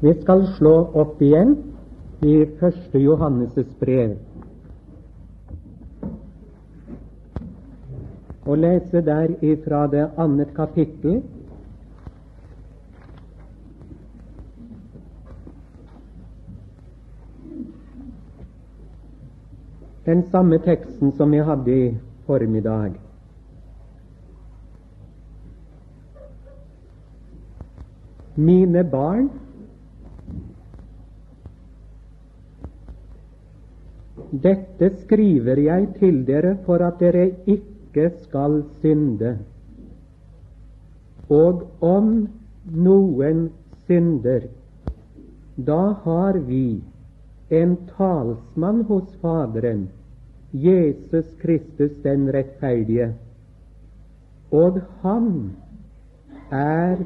Vi skal slå opp igjen i første Johannes' brev og lese der ifra det annet kapittel. Den samme teksten som vi hadde i formiddag. Mine barn, dette skriver jeg til dere for at dere ikke skal synde. Og om noen synder, da har vi en talsmann hos Faderen, Jesus Kristus den rettferdige, og han er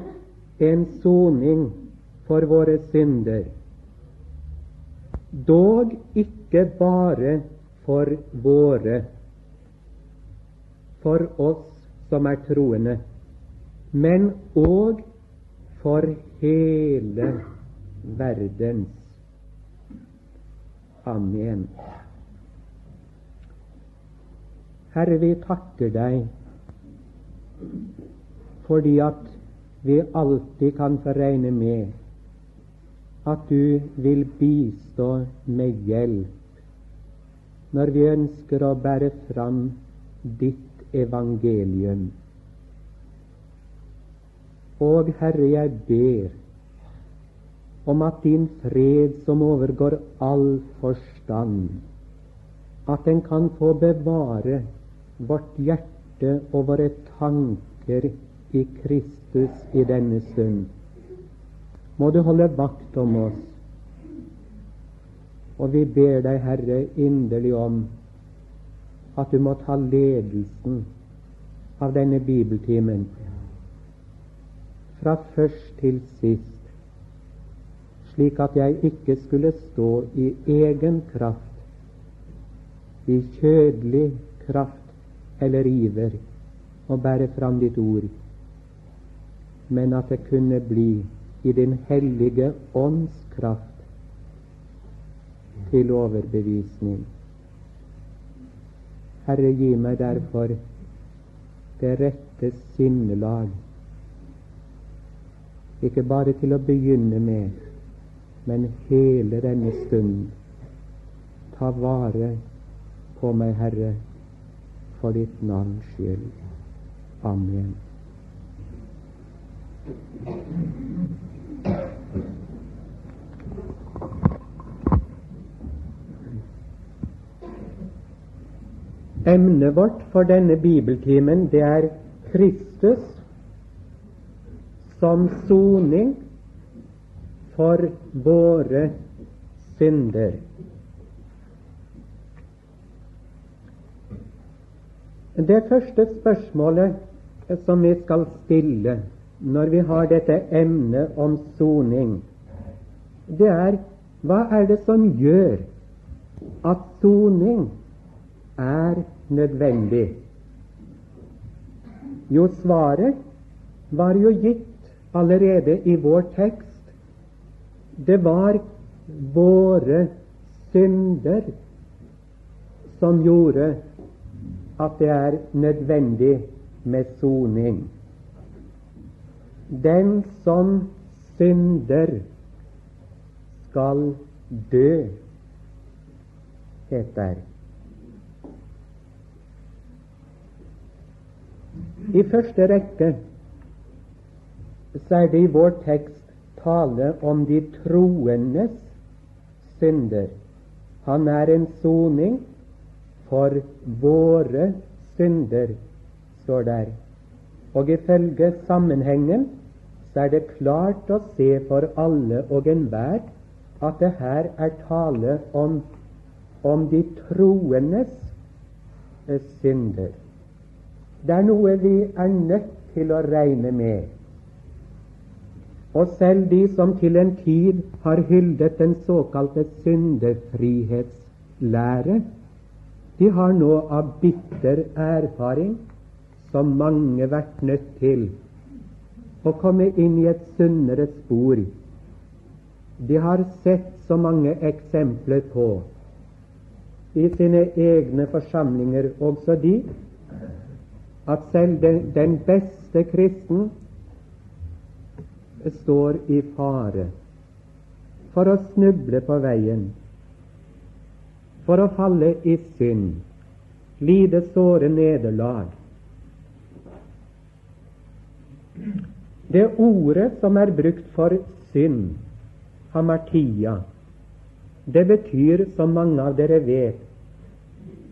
en soning for våre synder, dog ikke bare for våre, for oss som er troende, men òg for hele verdens. Amen. Herre, vi takker deg fordi at vi alltid kan få regne med at du vil bistå med hjelp når vi ønsker å bære fram ditt evangelium. Og Herre, jeg ber om at din fred som overgår all forstand, at den kan få bevare vårt hjerte og våre tanker i Kristus i denne stund. Må du holde vakt om oss. Og vi ber deg, Herre, inderlig om at du må ta ledelsen av denne bibeltimen fra først til sist, slik at jeg ikke skulle stå i egen kraft, i kjødelig kraft eller iver, og bære fram ditt ord men at det kunne bli i Din hellige ånds kraft til overbevisning. Herre, gi meg derfor det rette sinnelag, ikke bare til å begynne med, men hele denne stund. Ta vare på meg, Herre, for ditt navns skyld. Amen. Emnet vårt for denne bibeltimen det er Kristus som soning for våre synder. Det første spørsmålet som vi skal stille når vi har dette emnet om soning, det er hva er det som gjør at soning er nødvendig? Jo, svaret var jo gitt allerede i vår tekst. Det var våre synder som gjorde at det er nødvendig med soning. Den som synder, skal dø, heter I første rekke så er det i vår tekst tale om de troendes synder. Han er en soning for våre synder, står der. Og ifølge sammenhengen så er det klart å se for alle og enhver at det her er tale om, om de troendes eh, synder. Det er noe vi er nødt til å regne med. Og selv de som til en tid har hyldet den såkalte syndefrihetslære, de har nå av bitter erfaring, som mange vært nødt til å komme inn i et sunnere spor de har sett så mange eksempler på i sine egne forsamlinger, også de, at selv den, den beste kristen står i fare for å snuble på veien, for å falle i synd, lide såre nederlag. Det ordet som er brukt for synd, hamartia, det betyr, som mange av dere vet,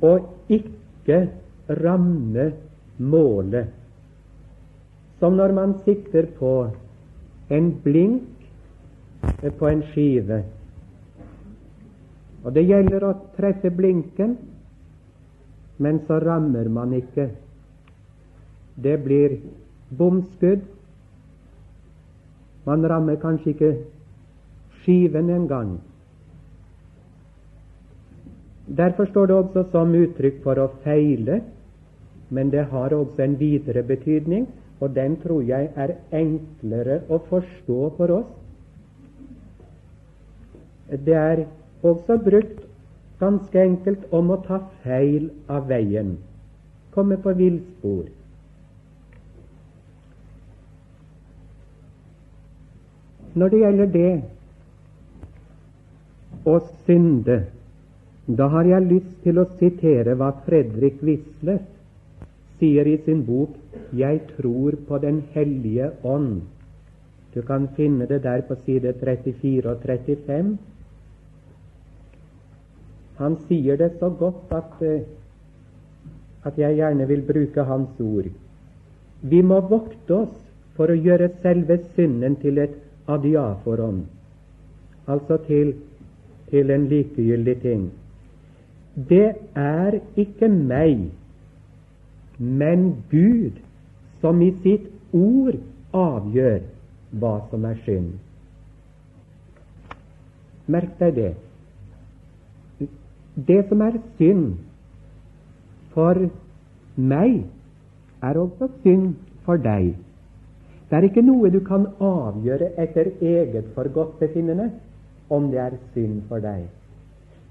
å ikke ramme målet. Som når man sikter på en blink på en skive. Og det gjelder å treffe blinken, men så rammer man ikke. Det blir bomskudd. Man rammer kanskje ikke skiven engang. Derfor står det også som uttrykk for å feile, men det har også en videre betydning, og den tror jeg er enklere å forstå for oss. Det er også brukt ganske enkelt om å ta feil av veien, komme på villspor. Når det gjelder det å synde, da har jeg lyst til å sitere hva Fredrik Wisler sier i sin bok 'Jeg tror på Den hellige ånd'. Du kan finne det der på side 34 og 35. Han sier det så godt at, eh, at jeg gjerne vil bruke hans ord. Vi må vokte oss for å gjøre selve synden til et adiaforon, altså til, til en likegyldig ting. Det er ikke meg, men Gud som i sitt ord avgjør hva som er synd. Merk deg det. Det som er synd for meg, er også synd for deg. Det er ikke noe du kan avgjøre etter eget forgodtbefinnende om det er synd for deg.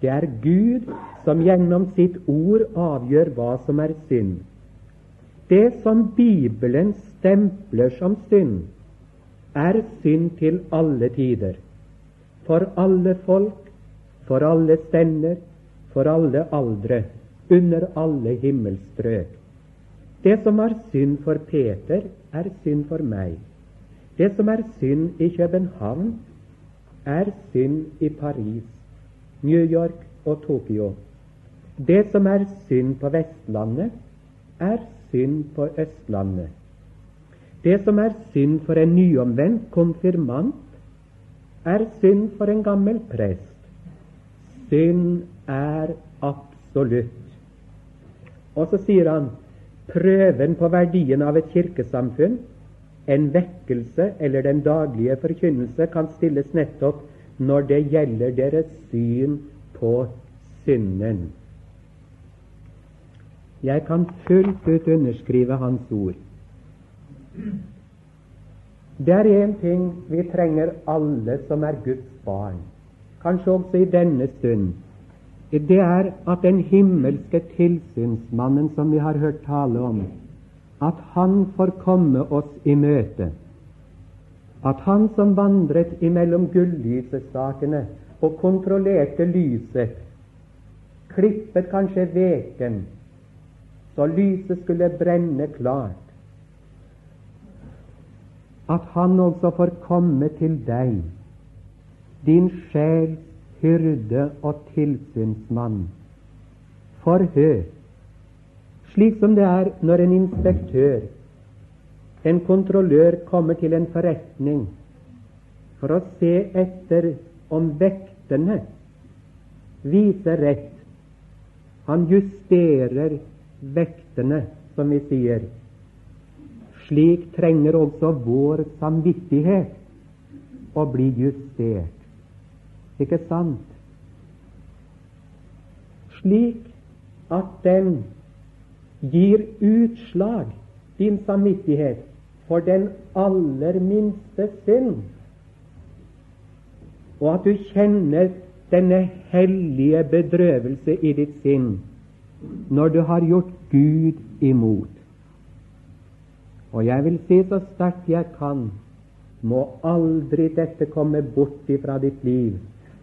Det er Gud som gjennom sitt ord avgjør hva som er synd. Det som Bibelen stempler som synd, er synd til alle tider. For alle folk, for alle stender, for alle aldre, under alle himmelstrøk. Det som er synd for Peter, er synd for meg. Det som er synd i København, er synd i Paris, New York og Tokyo. Det som er synd på Vestlandet, er synd på Østlandet. Det som er synd for en nyomvendt konfirmant, er synd for en gammel prest. Synd er absolutt. Og så sier han prøven på verdien av et kirkesamfunn, en vekkelse eller den daglige forkynnelse, kan stilles nettopp når det gjelder deres syn på synden. Jeg kan fullt ut underskrive hans ord. Det er én ting vi trenger alle som er Guds barn, kanskje også i denne stund det er at den himmelske tilsynsmannen som vi har hørt tale om, at han får komme oss i møte. At han som vandret imellom gullysestakene og kontrollerte lyset, klippet kanskje veken så lyset skulle brenne klart, at han også får komme til deg, din sjels hyrde og tilsynsmann. Forhør, slik som det er når en inspektør, en kontrollør, kommer til en forretning for å se etter om vektene viser rett. Han justerer vektene, som vi sier. Slik trenger også vår samvittighet å bli justert. Ikke sant? Slik at den gir utslag, din samvittighet, for den aller minste synd. og at du kjenner denne hellige bedrøvelse i ditt sinn når du har gjort Gud imot. Og jeg vil si så sterkt jeg kan, må aldri dette komme bort ifra ditt liv,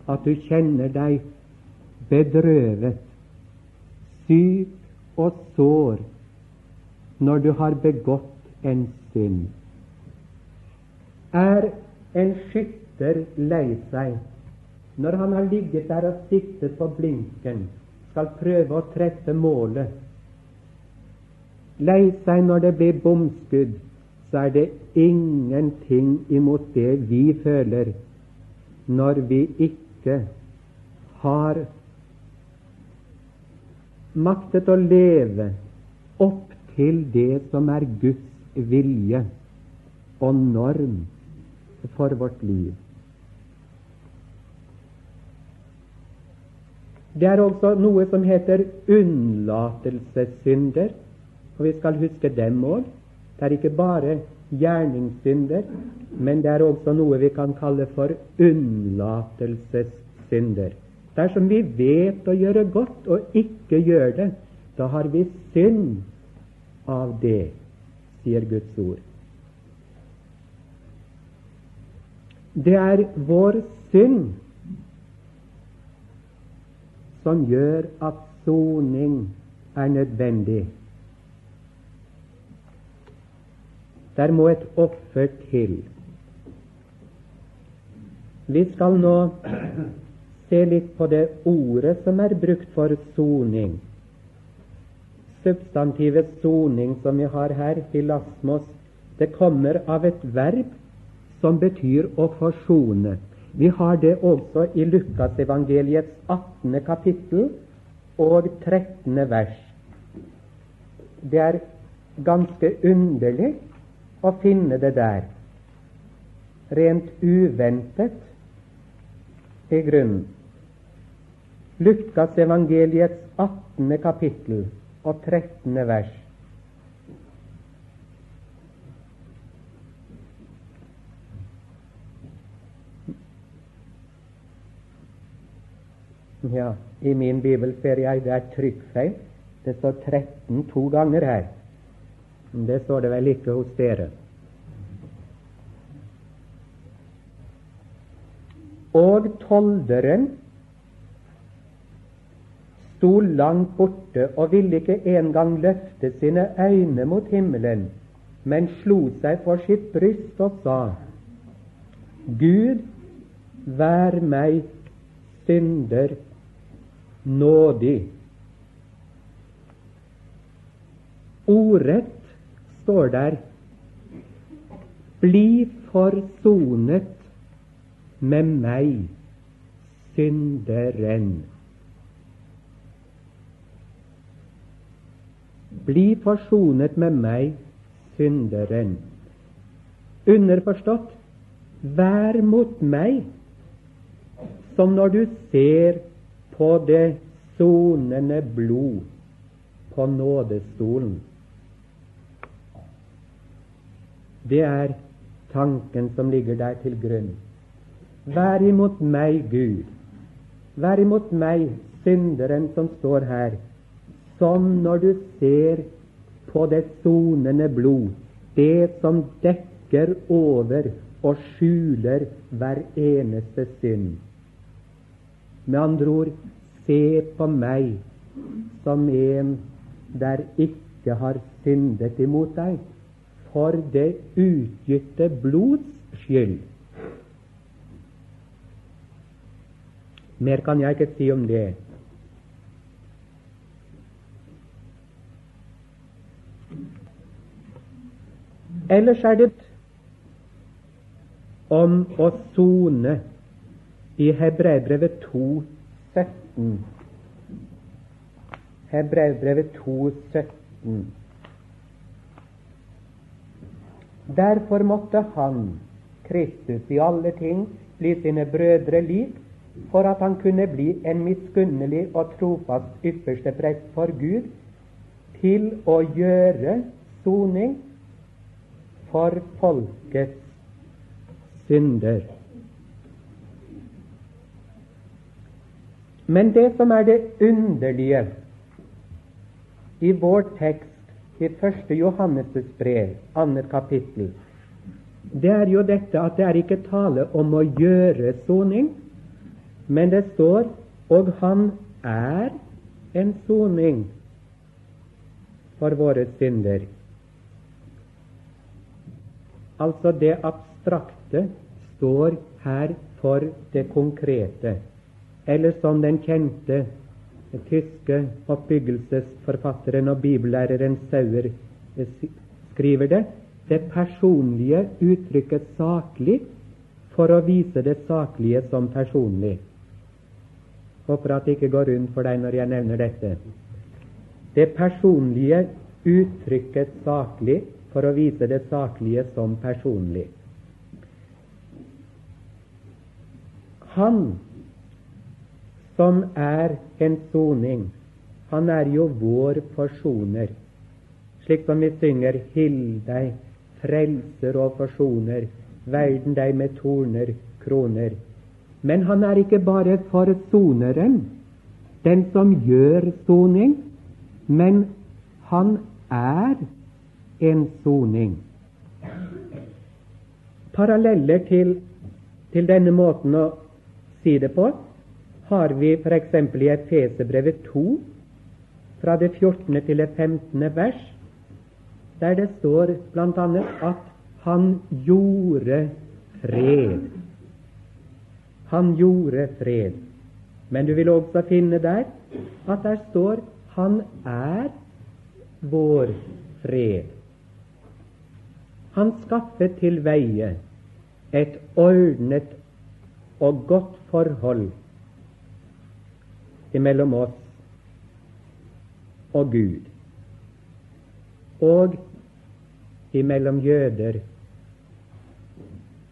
at du kjenner deg bedrøvet, syk og sår når du har begått en synd. Er en skytter lei seg når han har ligget der og siktet på blinken, skal prøve å treffe målet? Lei seg når det blir bomskudd, så er det ingenting imot det vi føler når vi ikke har maktet å leve opp til det som er Guds vilje og norm for vårt liv. Det er også noe som heter unnlatelsessynder, og vi skal huske dem òg. Det er ikke bare gjerningssynder, men det er også noe vi kan kalle for unnlatelsessynder. Dersom vi vet å gjøre godt og ikke gjør det, da har vi synd av det, sier Guds ord. Det er vår synd som gjør at soning er nødvendig. Der må et offer til. Vi skal nå se litt på det ordet som er brukt for soning. Substantivet soning som vi har her, hilasmos, det kommer av et verb som betyr å forsone. Vi har det også i Lukasevangeliets 18. kapittel og 13. vers. Det er ganske underlig å finne det der. Rent uventet i grunnen. Lukas evangeliets 18. kapittel og 13. vers. Ja, i min bibel ser jeg det er trykkfeil. Det står 13 to ganger her. Det står det vel ikke hos dere. Og tolderen sto langt borte og ville ikke engang løfte sine øyne mot himmelen, men slo seg for sitt bryst og sa:" Gud, vær meg synder nådig. Ordrett står der Bli forsonet med meg, synderen. Bli forsonet med meg, synderen. Underforstått vær mot meg som når du ser på det sonende blod på nådestolen. Det er tanken som ligger der til grunn. Vær imot meg, Gud. Vær imot meg, synderen som står her, som når du ser på det sonende blod, det som dekker over og skjuler hver eneste synd. Med andre ord, se på meg som en der ikke har syndet imot deg for det utgytte blods skyld. Mer kan jeg ikke si om det. Ellers er det om å sone i Hebreabrevet 2,17. Hebreabrevet 2,17. Derfor måtte han, Kristus, i alle ting bli sine brødre lik, for at han kunne bli en miskunnelig og trofast ypperste prest for Gud, til å gjøre soning for folkets synder. Men det som er det underlige i vår tekst i 1. Johannes' brev, annet kapittel, det er jo dette at det er ikke tale om å gjøre soning, men det står og han er en soning for våre synder. Altså det abstrakte står her for det konkrete. Eller som den kjente tyske oppbyggelsesforfatteren og bibellæreren Sauer skriver det, det personlige uttrykket saklig for å vise det saklige som personlig. Håper at det ikke går rundt for deg når jeg nevner dette. Det personlige uttrykket saklig for å vise det saklige som personlig. Han som er en soning. Han er jo vår forsoner. Slik som vi synger 'Hill deg, frelser og forsoner, verden deg med torner, kroner'. Men han er ikke bare forsoneren, den som gjør soning, men han er en soning. Paralleller til, til denne måten å si det på har vi f.eks. i Efeserbrevet 2, fra det 14. til det 15. vers, der det står bl.a. at han gjorde fred. Han gjorde fred. Men du vil også finne der at der står han er vår fred. Han skaffet til veie et ordnet og godt forhold mellom oss og Gud, og imellom jøder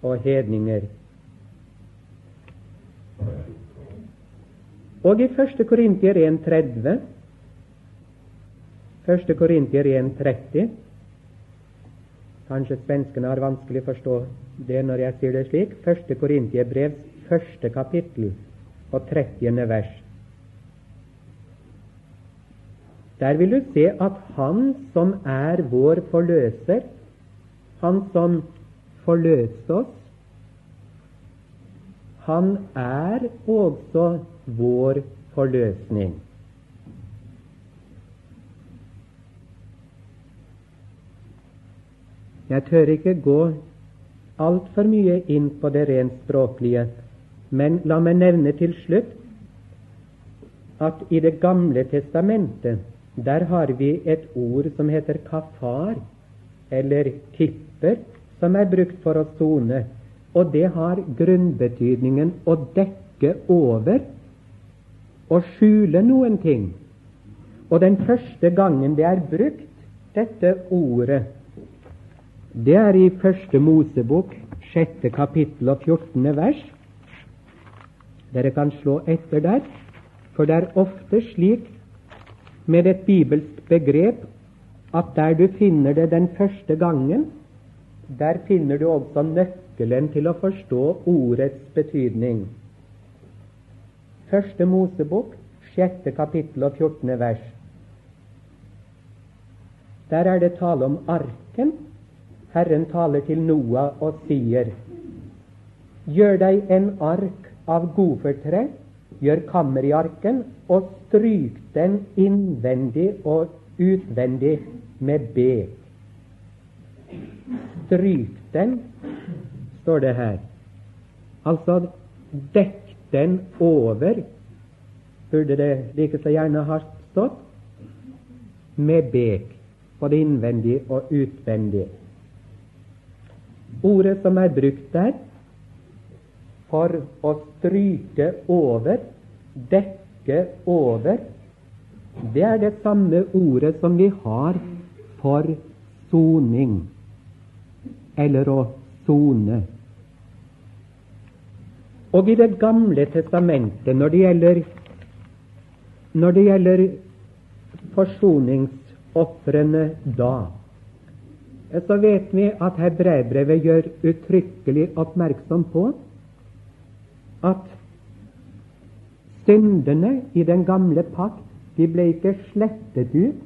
og hedninger. Og i 1. Korintier 1.30 1. Korintier 1.30 Kanskje svenskene har vanskelig å forstå det når jeg sier det slik. 1. Korintier første kapittel og 30. vers. Der vil du se at Han som er vår forløser, Han som forløste oss, han er også vår forløsning. Jeg tør ikke gå altfor mye inn på det rent språklige, men la meg nevne til slutt at i Det gamle testamentet der har vi et ord som heter kafar, eller kipper, som er brukt for å sone. Og det har grunnbetydningen å dekke over og skjule noen ting. Og den første gangen det er brukt, dette ordet, det er i Første Mosebok, sjette kapittel og 14. vers. Dere kan slå etter der, for det er ofte slik med et bibelsk begrep at der du finner det den første gangen, der finner du også nøkkelen til å forstå ordets betydning. Første Mosebok, sjette kapittel og 14. vers. Der er det tale om arken. Herren taler til Noah og sier:" Gjør deg en ark av gofertre gjør arken og stryk den innvendig og utvendig med bek. Stryk den, står det her. Altså dekk den over, burde det like så gjerne ha stått, med bek, både innvendig og utvendig. Ordet som er brukt der, for å stryke over, dekke over, det er det samme ordet som vi har for soning, eller å sone. Og i Det gamle testamentet, når det gjelder, når det gjelder forsoningsofrene da, så vet vi at hebreerbrevet gjør uttrykkelig oppmerksom på at Syndene i den gamle pakt de ble ikke slettet ut,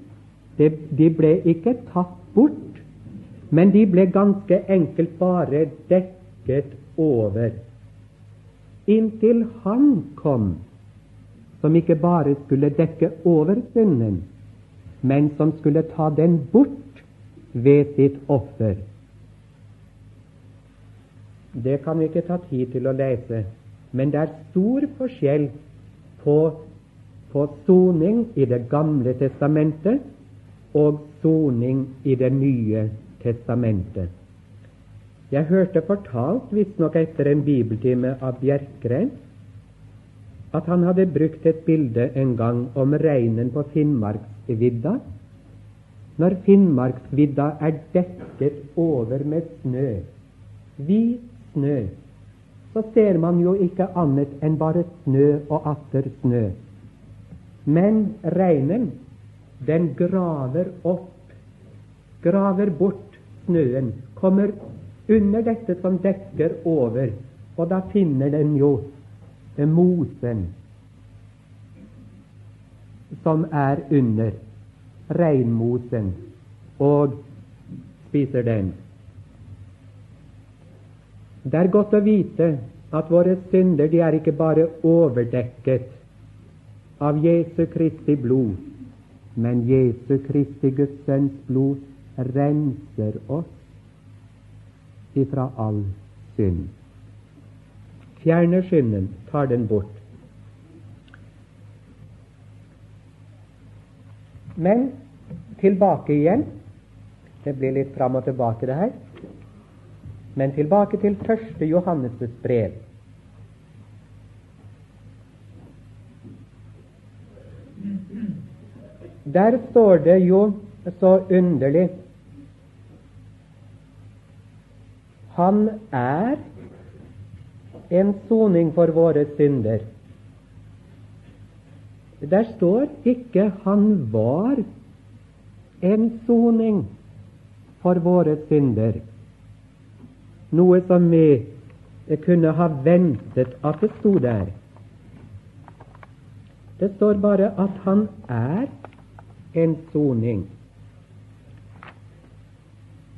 de, de ble ikke tatt bort, men de ble ganske enkelt bare dekket over. Inntil Han kom, som ikke bare skulle dekke over synden, men som skulle ta den bort ved sitt offer. Det kan vi ikke ta tid til å lese, men det er stor forskjell på, soning i Det gamle testamentet og soning i Det nye testamentet. Jeg hørte fortalt, visstnok etter en bibeltime av Bjerkreim, at han hadde brukt et bilde en gang om reinen på Finnmarksvidda. Når Finnmarksvidda er dekket over med snø, hvit snø, så ser man jo ikke annet enn bare snø og atter snø. Men regnen, den graver opp, graver bort snøen, kommer under dette som dekker over, og da finner den jo mosen som er under, regnmosen, og spiser den. Det er godt å vite at våre synder de er ikke bare overdekket av Jesu Kristi blod, men Jesu Kristi Guds Sønns blod renser oss ifra all synd. Fjerner synden, tar den bort. Men tilbake igjen. Det blir litt fram og tilbake, det her. Men tilbake til første Johannes' brev. Der står det jo så underlig Han er en soning for våre synder. Der står ikke 'han var en soning for våre synder' noe som vi kunne ha ventet at det sto der. Det står bare at han er en soning.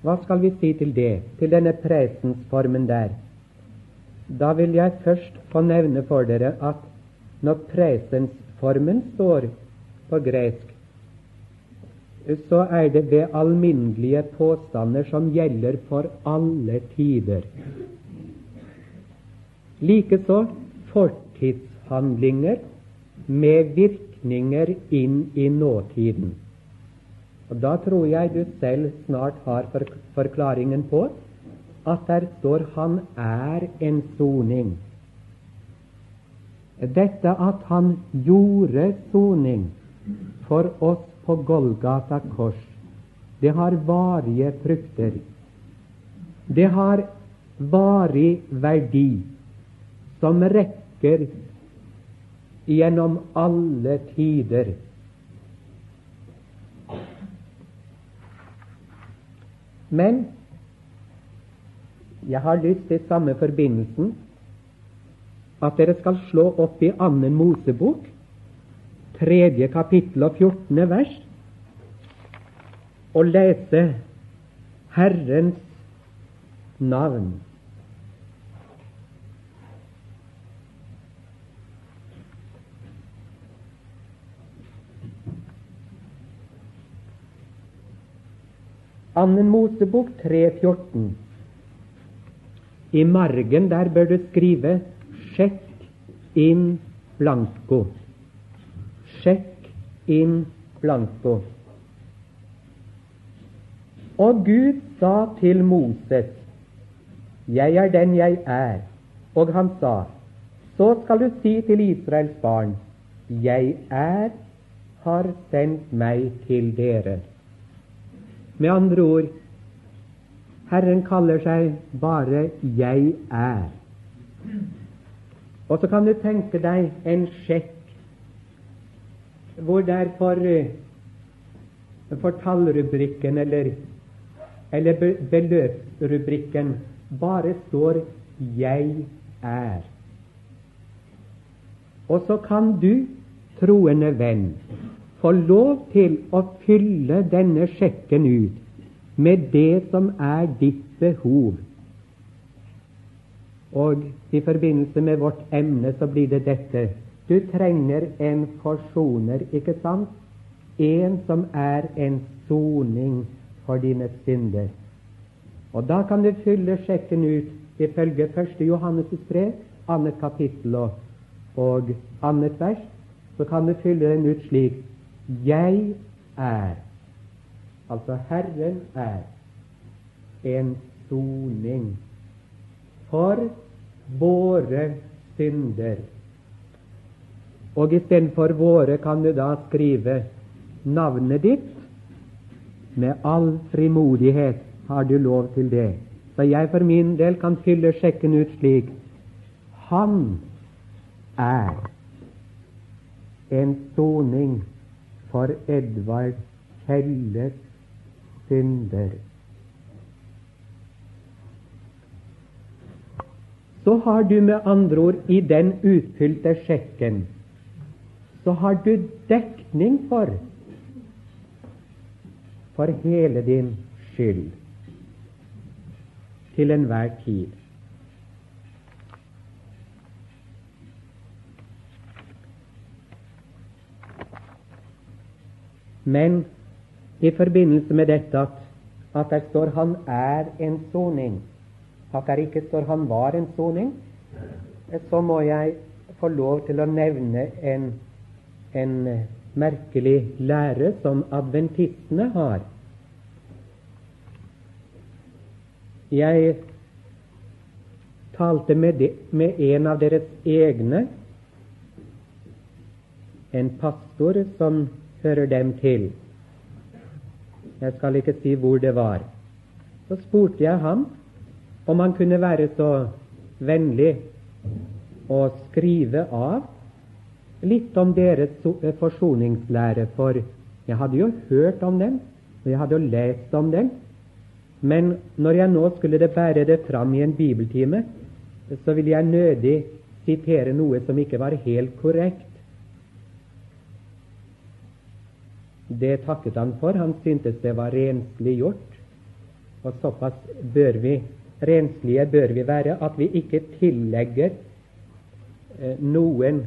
Hva skal vi si til det, til denne presensformen der? Da vil jeg først få nevne for dere at når presensformen står på gresk, så er det ved alminnelige påstander som gjelder for alle tider. Likeså fortidshandlinger med virkninger inn i nåtiden. Og Da tror jeg du selv snart har forklaringen på at der står 'Han er en soning'. Dette at han gjorde soning for oss på Golgata kors, det har varige frukter. Det har varig verdi som rekker gjennom alle tider. Men jeg har lyst til samme forbindelsen at dere skal slå opp i annen Mosebok, tredje kapittel og 14. vers og lese Herrens navn. Annen Mosebok 3.14. I margen der bør du skrive 'sjekk inn blanko'. Sjekk inn blanko. Og Gud sa til Moses, Jeg er den jeg er. Og han sa, Så skal du si til Israels barn, Jeg er, har sendt meg til dere. Med andre ord, Herren kaller seg bare 'Jeg er'. Og så kan du tenke deg en sjekk hvor der for, eh, for tallrubrikken eller, eller beløpsrubrikken bare står 'Jeg er'. Og så kan du, troende venn, få lov til å fylle denne sjekken ut med det som er ditt behov. Og i forbindelse med vårt emne så blir det dette du trenger en forsoner, ikke sant? En som er en soning for dine synder. Og da kan du fylle sjekken ut ifølge 1. Johannes' brev, annet kapittel og, og annet vers. Så kan du fylle den ut slik Jeg er, altså Herren er, en soning for våre synder og istedenfor våre kan du da skrive navnet ditt. Med all frimodighet har du lov til det. Så jeg for min del kan fylle sjekken ut slik Han er en soning for Edvard Helles synder. Så har du med andre ord i den utfylte sjekken så har du dekning for for hele din skyld til enhver tid. Men i forbindelse med dette at, at der står 'han er en soning', at der ikke står 'han var en soning', så må jeg få lov til å nevne en en eh, merkelig lære som adventistene har. Jeg talte med, de, med en av deres egne, en pastor som hører dem til. Jeg skal ikke si hvor det var. Så spurte jeg ham om han kunne være så vennlig å skrive av litt om deres eh, forsoningslære, for jeg hadde jo hørt om den, og jeg hadde jo lest om den. Men når jeg nå skulle det bære det fram i en bibeltime, så ville jeg nødig sitere noe som ikke var helt korrekt. Det takket han for. Han syntes det var renslig gjort. Og såpass bør vi, renslige bør vi være at vi ikke tillegger eh, noen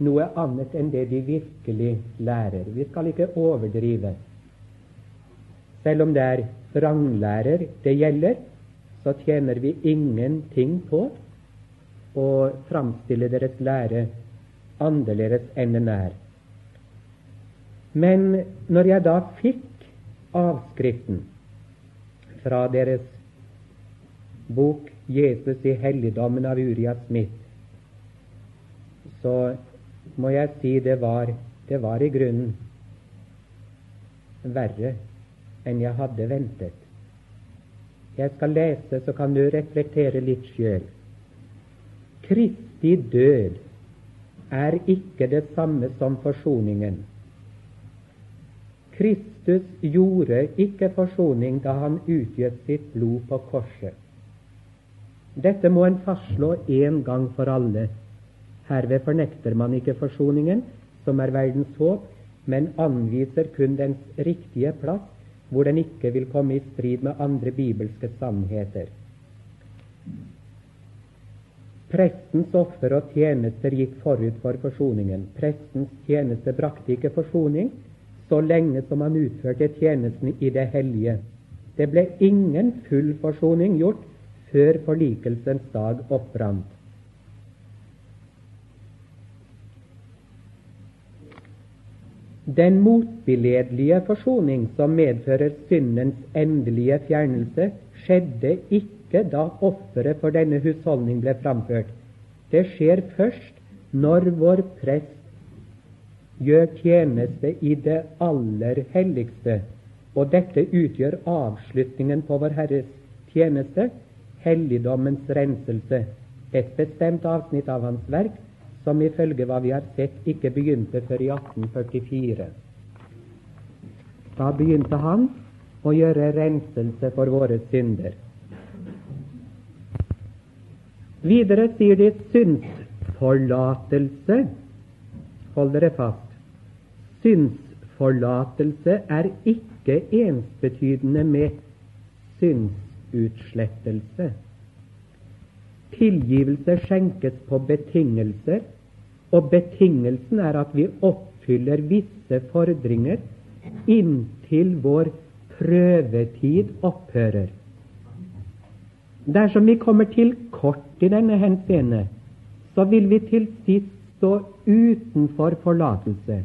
noe annet enn det de virkelig lærer. Vi skal ikke overdrive. Selv om det er vranglærer det gjelder, så tjener vi ingenting på å framstille deres lære annerledes enn den er. Men når jeg da fikk avskriften fra deres bok 'Jesus i helligdommen' av Urias Smith, så må jeg si det var, det var i grunnen verre enn jeg hadde ventet. Jeg skal lese, så kan du reflektere litt sjøl. Kristi død er ikke det samme som forsoningen. Kristus gjorde ikke forsoning da han utgjøt sitt blod på korset. Dette må en fastslå en gang for alle Herved fornekter man ikke forsoningen, som er verdens håp, men anviser kun dens riktige plass, hvor den ikke vil komme i strid med andre bibelske sannheter. Prestens offer og tjenester gikk forut for forsoningen. Prestens tjeneste brakte ikke forsoning så lenge som han utførte tjenesten i det hellige. Det ble ingen full forsoning gjort før forlikelsens dag oppbrant. Den motbilledelige forsoning som medfører syndens endelige fjernelse, skjedde ikke da offeret for denne husholdning ble framført. Det skjer først når vår prest gjør tjeneste i det aller helligste, og dette utgjør avslutningen på Vår Herres tjeneste, helligdommens renselse, et bestemt avsnitt av Hans verk, som ifølge hva vi har sett, ikke begynte før i 1844. Da begynte han å gjøre renselse for våre synder. Videre sier de synsforlatelse hold dere fast, synsforlatelse er ikke ensbetydende med synsutslettelse. Tilgivelse skjenkes på betingelser, og betingelsen er at vi oppfyller visse fordringer inntil vår prøvetid opphører. Dersom vi kommer til kort i denne henseende, så vil vi til sist stå utenfor forlatelse.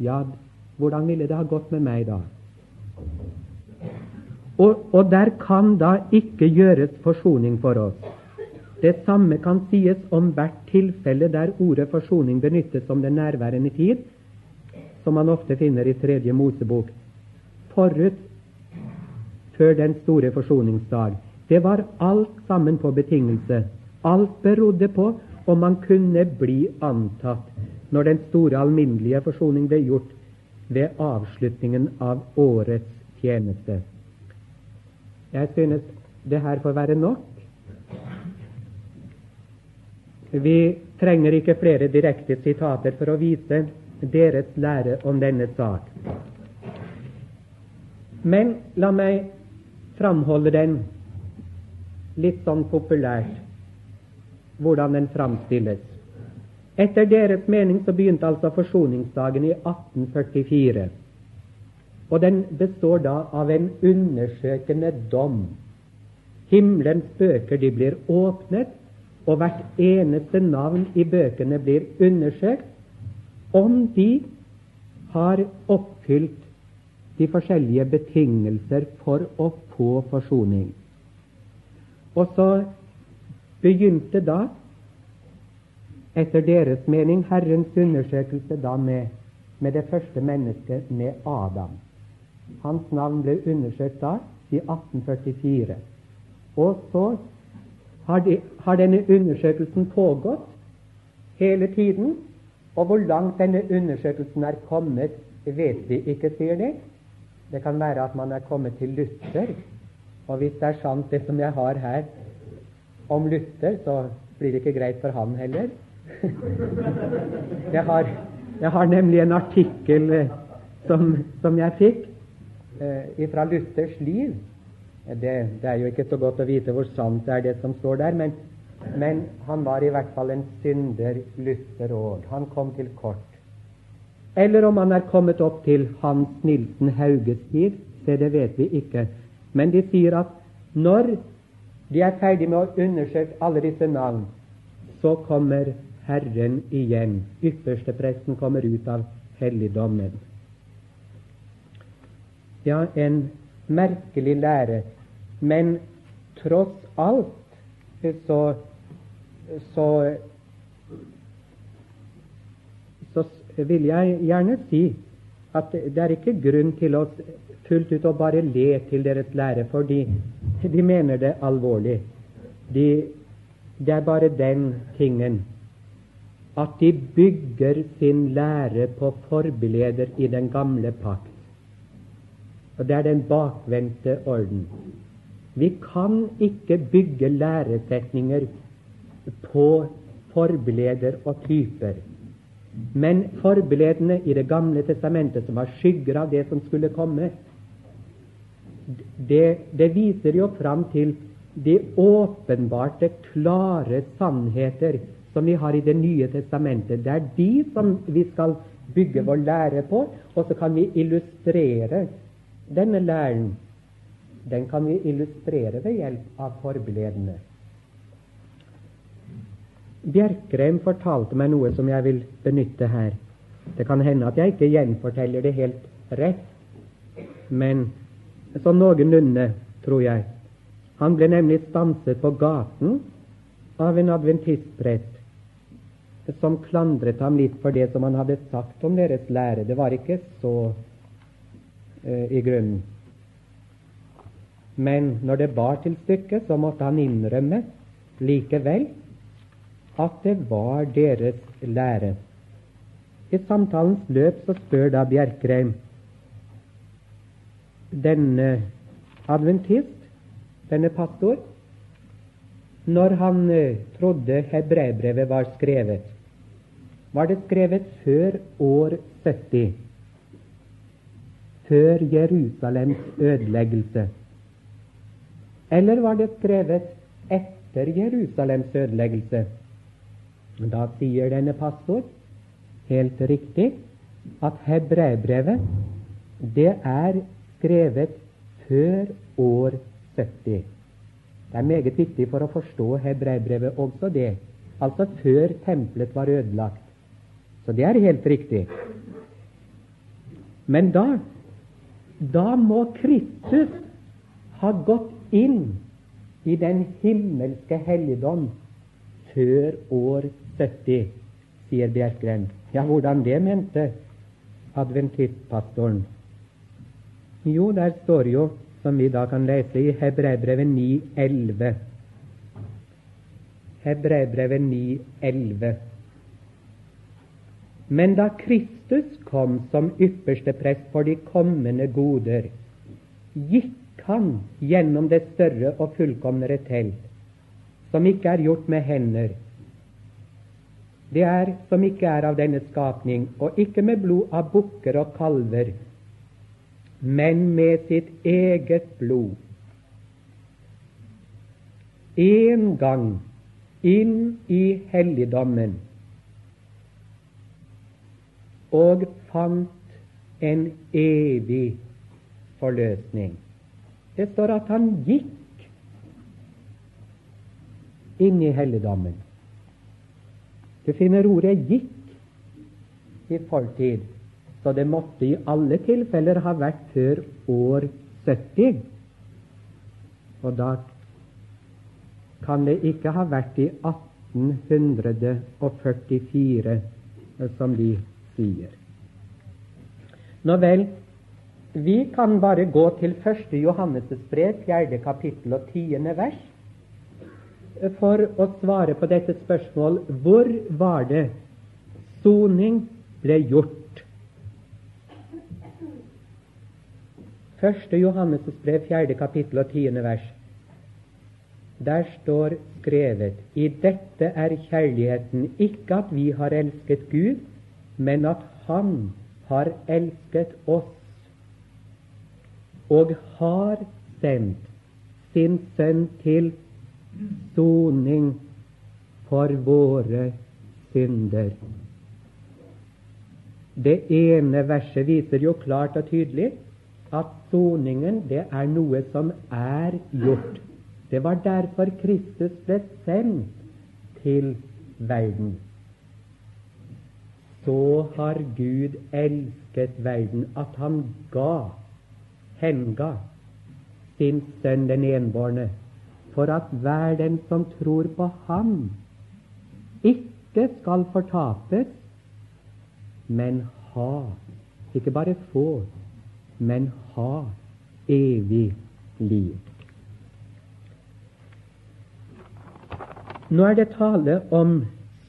Ja, hvordan ville det ha gått med meg da? Og, og der kan da ikke gjøres forsoning for oss. Det samme kan sies om hvert tilfelle der ordet forsoning benyttes som den nærværende tid, som man ofte finner i Tredje Mosebok, forut før den store forsoningsdag. Det var alt sammen på betingelse. Alt berodde på om man kunne bli antatt når den store alminnelige forsoning ble gjort ved avslutningen av årets tjeneste. Jeg synes det her får være nok. Vi trenger ikke flere direkte sitater for å vise deres lære om denne sak. Men la meg framholde den litt sånn populært, hvordan den framstilles. Etter deres mening så begynte altså forsoningsdagen i 1844. Og den består da av en undersøkende dom. Himmelens bøker de blir åpnet, og hvert eneste navn i bøkene blir undersøkt om de har oppfylt de forskjellige betingelser for å få forsoning. Og så begynte da, etter deres mening, Herrens undersøkelse da med, med det første mennesket, med Adam. Hans navn ble undersøkt da, i 1844. Og så har, de, har denne undersøkelsen pågått hele tiden. Og hvor langt denne undersøkelsen er kommet, vet vi ikke, sier de. Det kan være at man er kommet til Luther. Og hvis det er sant, det som jeg har her om Luther, så blir det ikke greit for han heller. jeg, har, jeg har nemlig en artikkel eh, som, som jeg fikk eh, fra Luthers liv. Det, det, er jo ikke så godt å vite hvor sant det er, det som står der, men, men han var i hvert fall en synder, Luther òg. Han kom til kort. Eller om han er kommet opp til Hans Nilsen Hauges tid, det, det vet vi ikke. Men de sier at når de er ferdig med å undersøke alle disse navn, så kommer Herren igjen. Ypperste presten kommer ut av helligdommen. Ja, en merkelig lære. Men tross alt så, så, så vil jeg gjerne si at det er ikke grunn til å fullt ut å bare le til deres lære, fordi de mener det alvorlig. De, det er bare den tingen at de bygger sin lære på forbileder i den gamle pakt. Og det er den bakvendte orden. Vi kan ikke bygge læresetninger på forbeleder og typer. Men forbeledene i Det gamle testamentet, som har skygger av det som skulle komme, det, det viser jo fram til de åpenbarte, klare sannheter som vi har i Det nye testamentet. Det er de som vi skal bygge vår lære på, og så kan vi illustrere denne læren den kan vi illustrere ved hjelp av forbledene. Bjerkreim fortalte meg noe som jeg vil benytte her. Det kan hende at jeg ikke gjenforteller det helt rett, men sånn noenlunde, tror jeg. Han ble nemlig stanset på gaten av en adventistprest som klandret ham litt for det som han hadde sagt om deres lære. Det var ikke så uh, i grunnen. Men når det bar til stykket, så måtte han innrømme likevel at det var deres lære. I samtalens løp så spør da Bjerkreim denne adventist, denne pastor, når han uh, trodde hebreerbrevet var skrevet. Var det skrevet før år 70? Før Jerusalems ødeleggelse? Eller var det skrevet etter Jerusalems ødeleggelse? Da sier denne pastor helt riktig at hebreerbrevet det er skrevet før år 70. Det er meget viktig for å forstå hebreerbrevet også det. Altså før tempelet var ødelagt. Så det er helt riktig. Men da da må Kristus ha gått inn i den himmelske helligdom før år 70, sier Bjerkreim. Ja, hvordan det mente adventistpastoren? Jo, der står jo som vi da kan lese i Hebreibrevet 9,11. Hebreibrevet 9,11. Men da Kristus kom som ypperste prest for de kommende goder, gikk han gjennom det større og fullkomnere telt, som ikke er gjort med hender. Det er som ikke er av denne skapning, og ikke med blod av bukker og kalver, men med sitt eget blod. En gang inn i helligdommen og fant en evig forløsning. Det står at han gikk inn i helligdommen. Du finner ordet 'gikk' i fortid. Så det måtte i alle tilfeller ha vært før år 70. Og da kan det ikke ha vært i 1844, som de sier. Nå vel, vi kan bare gå til 1. Johannes' brev, 4. kapittel og 10. vers, for å svare på dette spørsmål hvor var det soning ble gjort 1. Johannes' brev, 4. kapittel og 10. vers. Der står skrevet I dette er kjærligheten ikke at vi har elsket Gud, men at Han har elsket oss og har sendt sin Sønn til soning for våre synder. Det ene verset viser jo klart og tydelig at soningen det er noe som er gjort. Det var derfor Kristus ble sendt til verden. Så har Gud elsket verden at han ga, henga, sin sønn den enbårne, for at hver den som tror på ham, ikke skal fortapes, men ha, ikke bare få, men ha evig liv. Nå er det tale om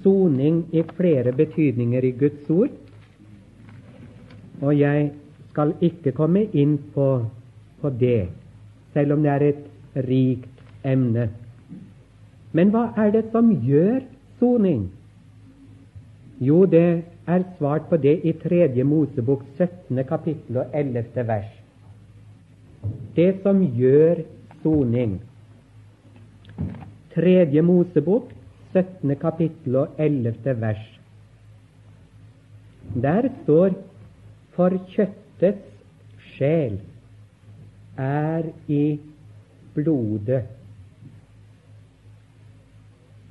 soning i flere betydninger i Guds ord, og jeg skal ikke komme inn på, på det, selv om det er et rikt emne. Men hva er det som gjør soning? Jo, det er svart på det i Tredje Mosebok 17. kapittel og 11. vers. Det som gjør soning. Tredje Mosebok 17. kapittel og 11. vers. Der står for kjøttets sjel er i blodet.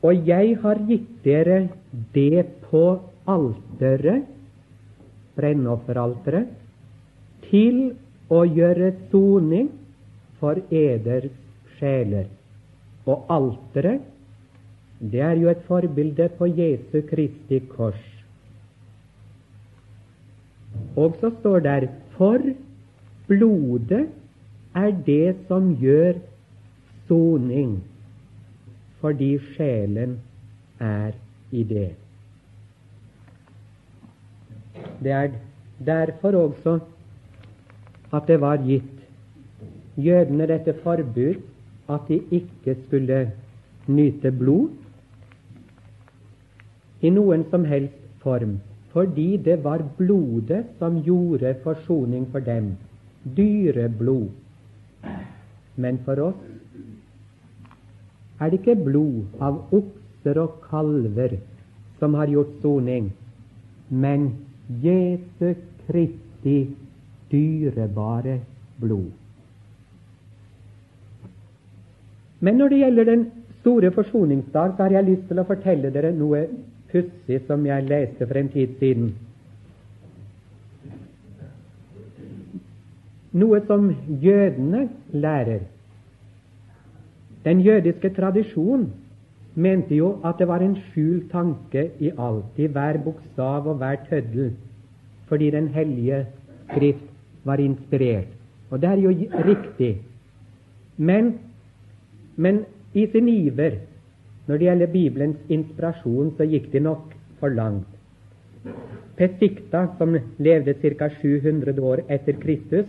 Og jeg har gitt dere det på alteret, brennofferalteret, til å gjøre soning for eders sjeler. Og alteret, det er jo et forbilde på Jesu Kristi kors. Og så står der for blodet er det som gjør soning, fordi sjelen er i det. Det er derfor også at det var gitt jødene dette forbud at de ikke skulle nyte blod i noen som helst form, fordi det var blodet som gjorde forsoning for dem. Dyreblod. Men for oss er det ikke blod av okser og kalver som har gjort soning, men Jesu Kristi dyrebare blod. Men når det gjelder den store forsoningsdag, så har jeg lyst til å fortelle dere noe pussig som jeg leste for en tid siden. Noe som jødene lærer. Den jødiske tradisjon mente jo at det var en skjult tanke i alt, i hver bokstav og hver tøddel, fordi Den hellige skrift var inspirert. Og det er jo riktig. Men, men i sin iver når det gjelder Bibelens inspirasjon, så gikk de nok for langt. Pesikta, som levde ca. 700 år etter Kristus,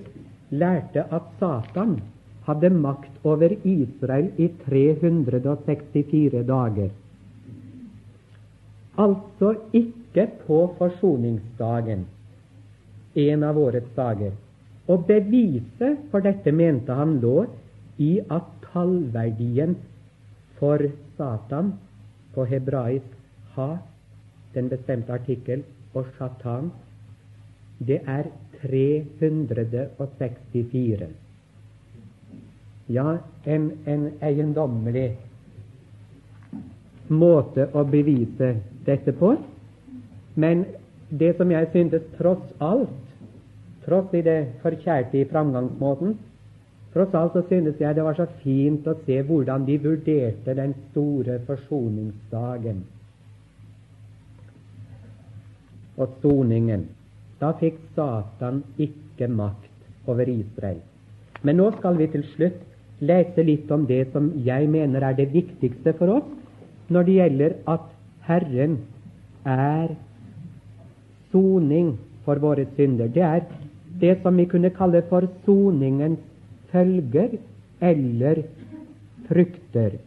lærte at Satan hadde makt over Israel i 364 dager. Altså ikke på forsoningsdagen, en av årets dager. Og beviset for dette mente han lå i at tallverdien for Satan på hebraisk ha, den bestemte artikkel, og Shatan, det er 364. Ja, en, en eiendommelig måte å bevise dette på. Men det som jeg syntes tross alt, tross i det forkjærte i framgangsmåten, tross alt så synes jeg det var så fint å se hvordan de vurderte den store forsoningsdagen og soningen. Da fikk Satan ikke makt over Israel. Men nå skal vi til slutt lese litt om det som jeg mener er det viktigste for oss når det gjelder at Herren er soning for våre synder. Det er det som vi kunne kalle for soningens følger eller frukter.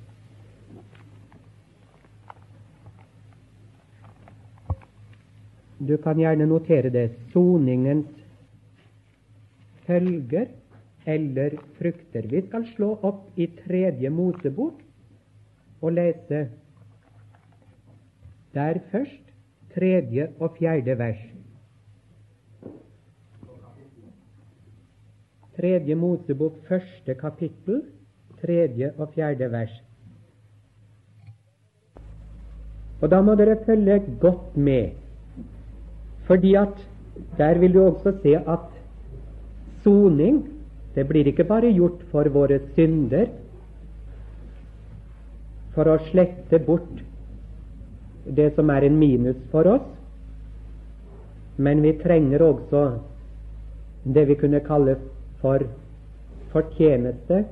Du kan gjerne notere det. Soningens følger eller frukter. Vi skal slå opp i Tredje Mosebok og lese der først tredje og fjerde vers. Tredje Mosebok, første kapittel, tredje og fjerde vers. Og da må dere følge godt med, fordi at der vil du også se at soning det blir ikke bare gjort for våre synder, for å slette bort det som er en minus for oss, men vi trenger også det vi kunne kalle for fortjeneste,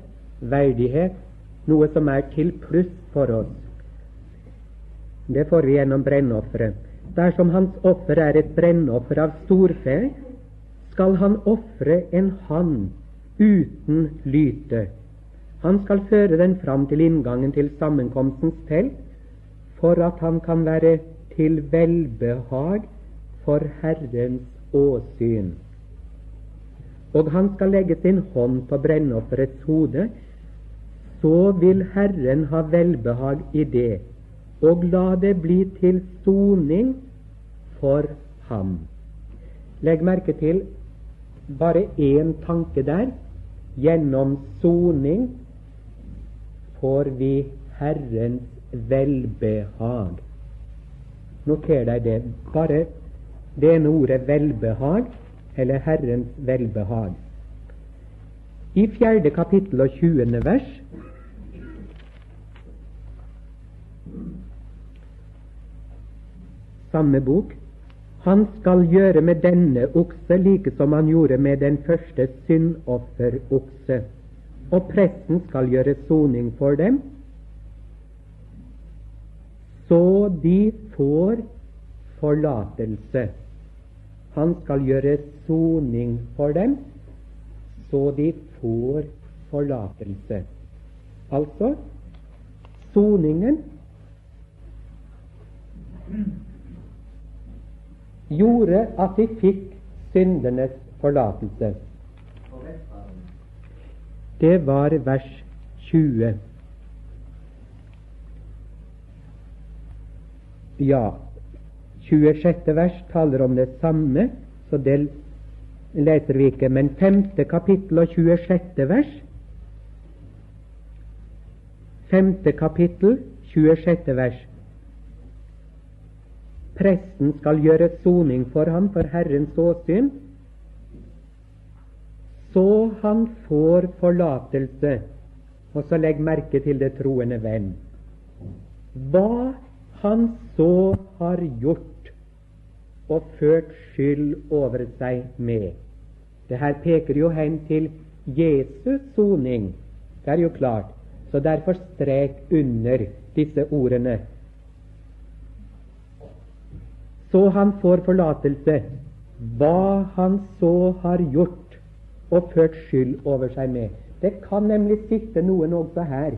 verdighet, noe som er til pluss for oss. Det får vi gjennom brennofferet. Dersom hans offer er et brennoffer av storfe, skal han ofre en hann uten lyte. Han skal føre den fram til inngangen til sammenkomstens telt, for at han kan være til velbehag for Herrens åsyn. Og han skal legge sin hånd på brennofferets hode, så vil Herren ha velbehag i det, og la det bli til soning for ham. Legg merke til bare én tanke der. Gjennom soning får vi Herrens velbehag. Noter deg det. Bare det ene ordet 'velbehag' eller Herrens velbehag. I fjerde kapittel og tjuende vers samme bok han skal gjøre med denne okse like som han gjorde med den første syndofferokse. Og presten skal gjøre soning for dem, så de får forlatelse. Han skal gjøre soning for dem, så de får forlatelse. Altså soningen gjorde at de fikk syndernes forlatelse. Det var vers 20. Ja, 26. vers taler om det samme, så det leser vi ikke. Men 5. kapittel og 26. vers 5. kapittel, 26. vers. Presten skal gjøre soning for ham for Herrens åsyn, så han får forlatelse. Og så legg merke til det troende venn. Hva han så har gjort og ført skyld over seg med. Det her peker jo hen til Jesus soning. Det er jo klart. Så derfor strek under disse ordene. Så han får forlatelse hva han så har gjort og ført skyld over seg med. Det kan nemlig sitte noen også her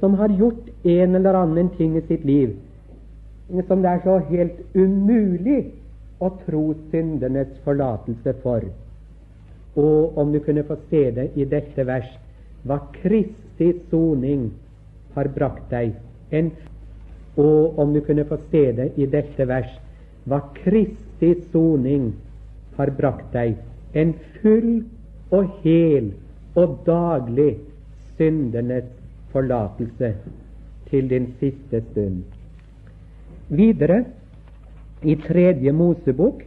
som har gjort en eller annen ting i sitt liv som det er så helt umulig å tro syndernes forlatelse for. Og om du kunne få se det i dette vers hva Kristi soning har brakt deg, en, og om du kunne få se det i dette vers hva Kristi soning har brakt deg, en full og hel og daglig syndernes forlatelse til din siste stund. Videre i tredje Mosebok,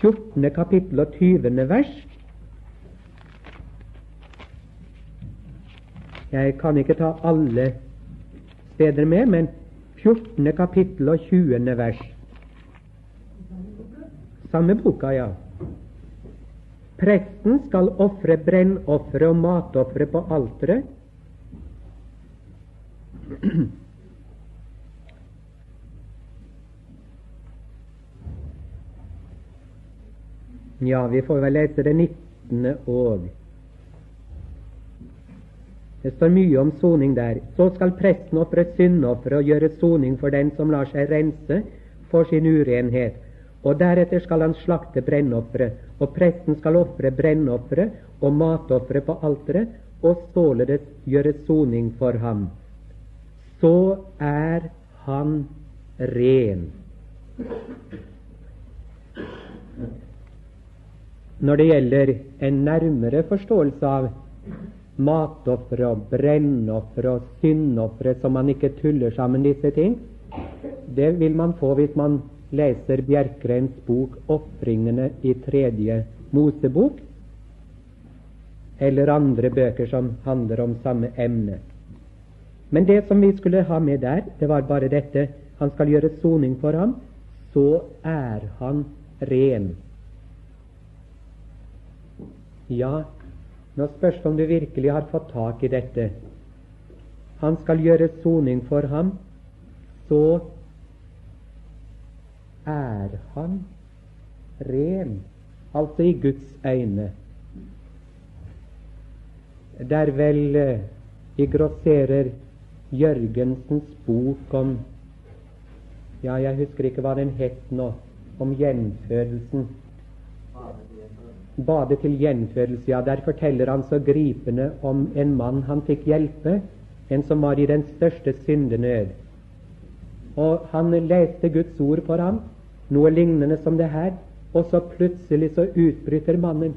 14. kapittel og 20. vers. Jeg kan ikke ta alle steder med, men 14. kapittel og 20. vers. Samme boka, ja. Presten skal ofre brennofre og matofre på alteret. Ja, vi får vel lese det 19. òg. Det står mye om soning der. Så skal presten ofre syndoffer og gjøre soning for den som lar seg rense for sin urenhet. Og deretter skal han slakte brennofferet, og presten skal ofre brennofferet og matofferet på alteret, og således gjøre soning for ham. Så er han ren. Når det gjelder en nærmere forståelse av matofre og brennofre og syndofre, så man ikke tuller sammen disse ting, det vil man få hvis man leser Bjerkreins bok 'Ofringene i tredje Mosebok', eller andre bøker som handler om samme emne. Men det som vi skulle ha med der, det var bare dette han skal gjøre soning for ham, så er han ren. Ja, nå spørs det om du virkelig har fått tak i dette. Han skal gjøre soning for ham, så er han ren, altså i Guds øyne. Der vel eh, i grosserer Jørgensens bok om Ja, jeg husker ikke hva den het nå, om gjenfødelsen. Bade til gjenfødelse, ja, der forteller han så gripende om en mann han fikk hjelpe, en som var i den største syndenød. Og han leste Guds ord for ham, noe lignende som det her, og så plutselig så utbryter mannen.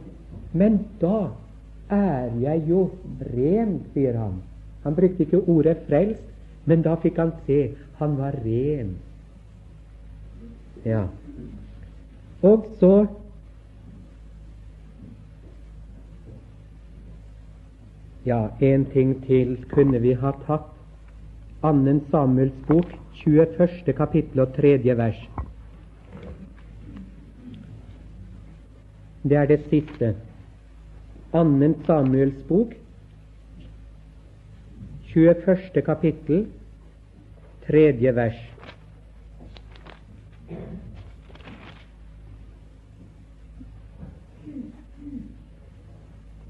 Men da er jeg jo ren, sier han. Han brukte ikke ordet frelst, men da fikk han se han var ren. Ja. Og så Ja, en ting til kunne vi ha tatt. Annen Samuels bok, 21. kapittel og 3. vers. Det er det siste. Annen Samuels bok, 21. kapittel, tredje vers.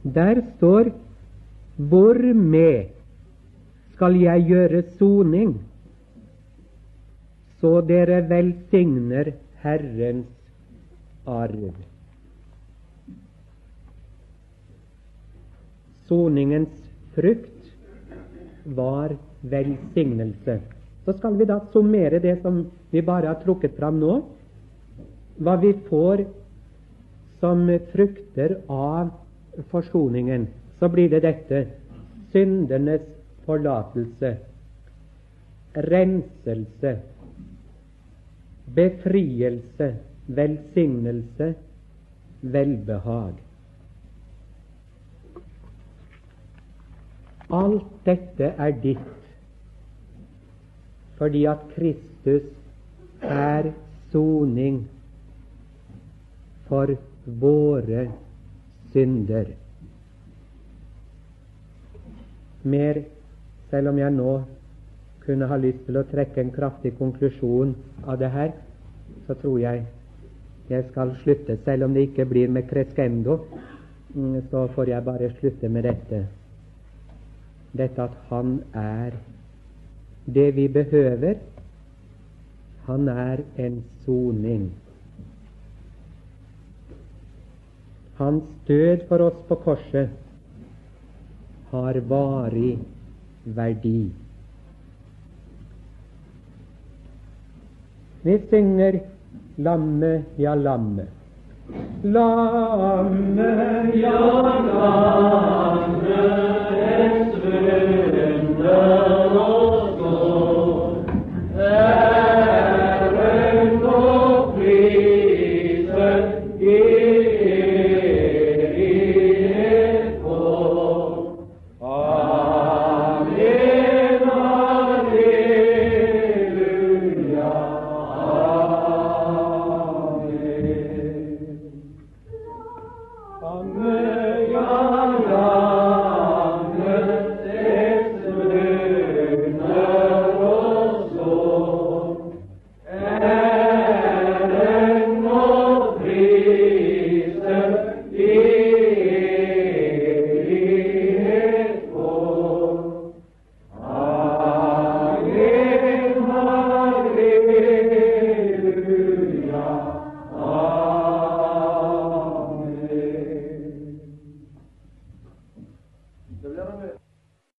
Der står Hvormed skal jeg gjøre soning, så dere velsigner Herrens arv. Soningens frukt var velsignelse. Så skal vi da summere det som vi bare har trukket fram nå. Hva vi får som frukter av forsoningen, så blir det dette. Syndernes forlatelse, renselse, befrielse, velsignelse, velbehag. Alt dette er ditt fordi at Kristus er soning for våre synder. Mer, selv om jeg nå kunne ha lyst til å trekke en kraftig konklusjon av det her, så tror jeg jeg skal slutte. Selv om det ikke blir med crescendo, mm, så får jeg bare slutte med dette dette at Han er det vi behøver. Han er en soning. Hans død for oss på korset har varig verdi. Vi synger 'Lamme, ja, lamme'. Lamme, ja, lamme, et under